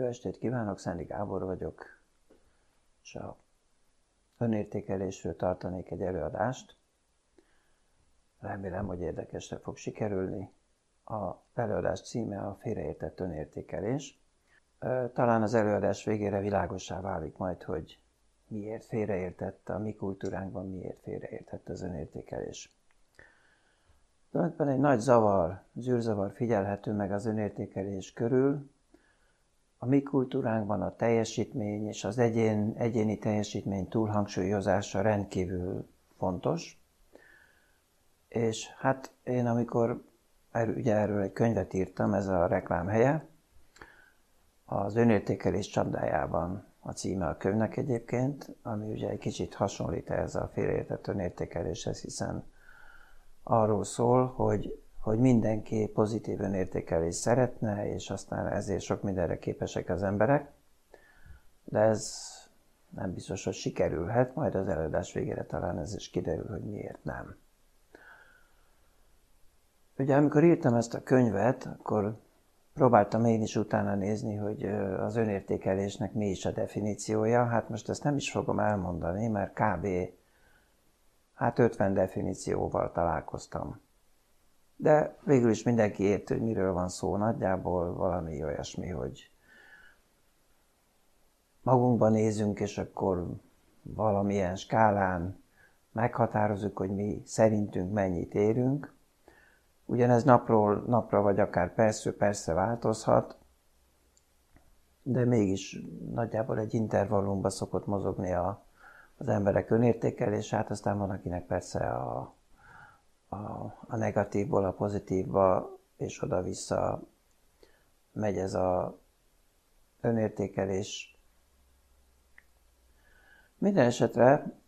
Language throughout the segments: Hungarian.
Jó estét kívánok, Szendi Gábor vagyok, és a önértékelésről tartanék egy előadást. Remélem, hogy érdekesre fog sikerülni. A előadás címe a félreértett önértékelés. Talán az előadás végére világosá válik majd, hogy miért félreértett a mi kultúránkban, miért félreértett az önértékelés. Tulajdonképpen egy nagy zavar, zűrzavar figyelhető meg az önértékelés körül, a mi kultúránkban a teljesítmény és az egyén, egyéni teljesítmény túlhangsúlyozása rendkívül fontos. És hát én amikor erről, ugye erről egy könyvet írtam, ez a reklám helye, az önértékelés csapdájában a címe a könyvnek egyébként, ami ugye egy kicsit hasonlít ez a félreértett önértékeléshez, hiszen arról szól, hogy hogy mindenki pozitív önértékelést szeretne, és aztán ezért sok mindenre képesek az emberek, de ez nem biztos, hogy sikerülhet, majd az előadás végére talán ez is kiderül, hogy miért nem. Ugye amikor írtam ezt a könyvet, akkor próbáltam én is utána nézni, hogy az önértékelésnek mi is a definíciója. Hát most ezt nem is fogom elmondani, mert kb. hát 50 definícióval találkoztam de végül is mindenki érti, hogy miről van szó. Nagyjából valami olyasmi, hogy magunkban nézünk, és akkor valamilyen skálán meghatározunk, hogy mi szerintünk mennyit érünk. Ugyanez napról napra, vagy akár persze, persze változhat, de mégis nagyjából egy intervallumban szokott mozogni a, az emberek önértékelés, hát aztán van, akinek persze a, a, a negatívból a pozitívba, és oda-vissza megy ez a önértékelés. Minden esetre,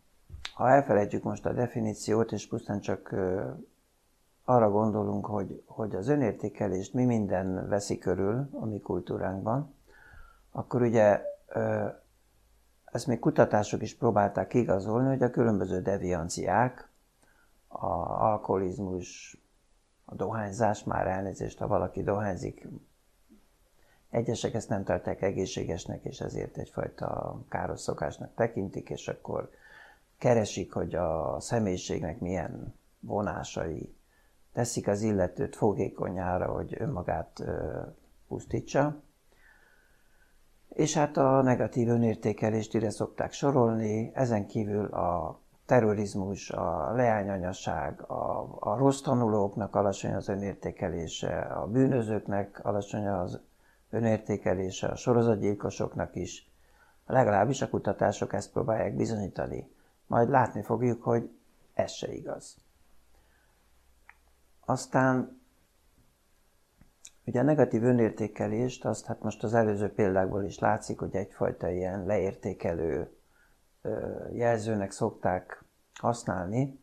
ha elfelejtjük most a definíciót, és pusztán csak arra gondolunk, hogy, hogy az önértékelést mi minden veszi körül a mi kultúránkban, akkor ugye ezt még kutatások is próbálták igazolni, hogy a különböző devianciák, a alkoholizmus, a dohányzás, már elnézést, ha valaki dohányzik, egyesek ezt nem tartják egészségesnek, és ezért egyfajta káros szokásnak tekintik, és akkor keresik, hogy a személyiségnek milyen vonásai teszik az illetőt fogékonyára, hogy önmagát pusztítsa. És hát a negatív önértékelést ide szokták sorolni, ezen kívül a terrorizmus, a leányanyasság, a, a rossz tanulóknak alacsony az önértékelése, a bűnözőknek alacsony az önértékelése, a sorozatgyilkosoknak is. Legalábbis a kutatások ezt próbálják bizonyítani. Majd látni fogjuk, hogy ez se igaz. Aztán ugye a negatív önértékelést, azt hát most az előző példákból is látszik, hogy egyfajta ilyen leértékelő jelzőnek szokták használni.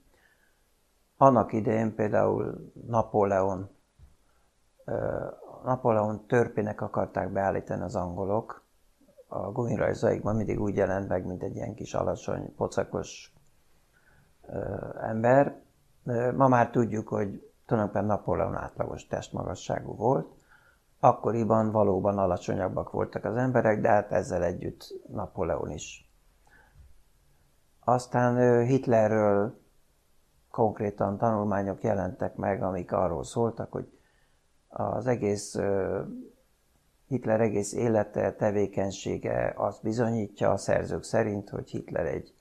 Annak idején például Napóleon, Napóleon törpének akarták beállítani az angolok. A gumirajzaikban mindig úgy jelent meg, mint egy ilyen kis alacsony, pocakos ember. Ma már tudjuk, hogy tulajdonképpen Napóleon átlagos testmagasságú volt. Akkoriban valóban alacsonyabbak voltak az emberek, de hát ezzel együtt Napóleon is aztán Hitlerről konkrétan tanulmányok jelentek meg, amik arról szóltak, hogy az egész Hitler egész élete, tevékenysége azt bizonyítja a szerzők szerint, hogy Hitler egy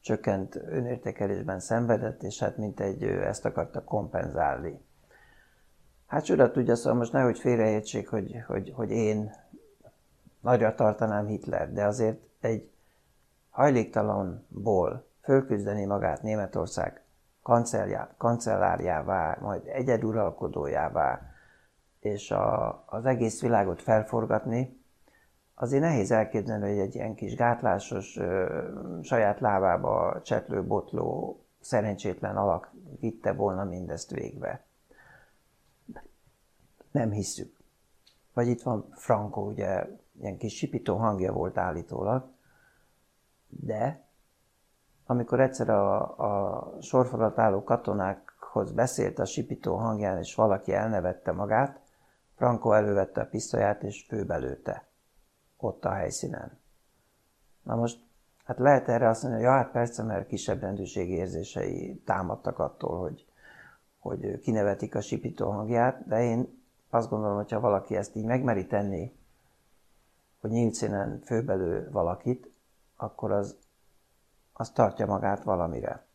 csökkent önértékelésben szenvedett, és hát mint egy ezt akarta kompenzálni. Hát csoda tudja, szóval most nehogy félreértsék, hogy, hogy, hogy én nagyra tartanám Hitler, de azért egy hajléktalanból fölküzdeni magát Németország kancellárjává, majd egyeduralkodójává, és a, az egész világot felforgatni, azért nehéz elképzelni, hogy egy ilyen kis gátlásos, ö, saját lábába csetlő, botló, szerencsétlen alak vitte volna mindezt végbe. Nem hisszük. Vagy itt van Franco, ugye, ilyen kis sipító hangja volt állítólag, de amikor egyszer a, a sorfalat álló katonákhoz beszélt a sipító hangján, és valaki elnevette magát, Franco elővette a pisztolyát és főbelőtte. ott a helyszínen. Na most, hát lehet erre azt mondani, hogy ja, hát persze, mert kisebb rendőrségi érzései támadtak attól, hogy, hogy kinevetik a sipító hangját, de én azt gondolom, hogy ha valaki ezt így megmeri tenni, hogy nyílt színen főbelő valakit, akkor az, az tartja magát valamire.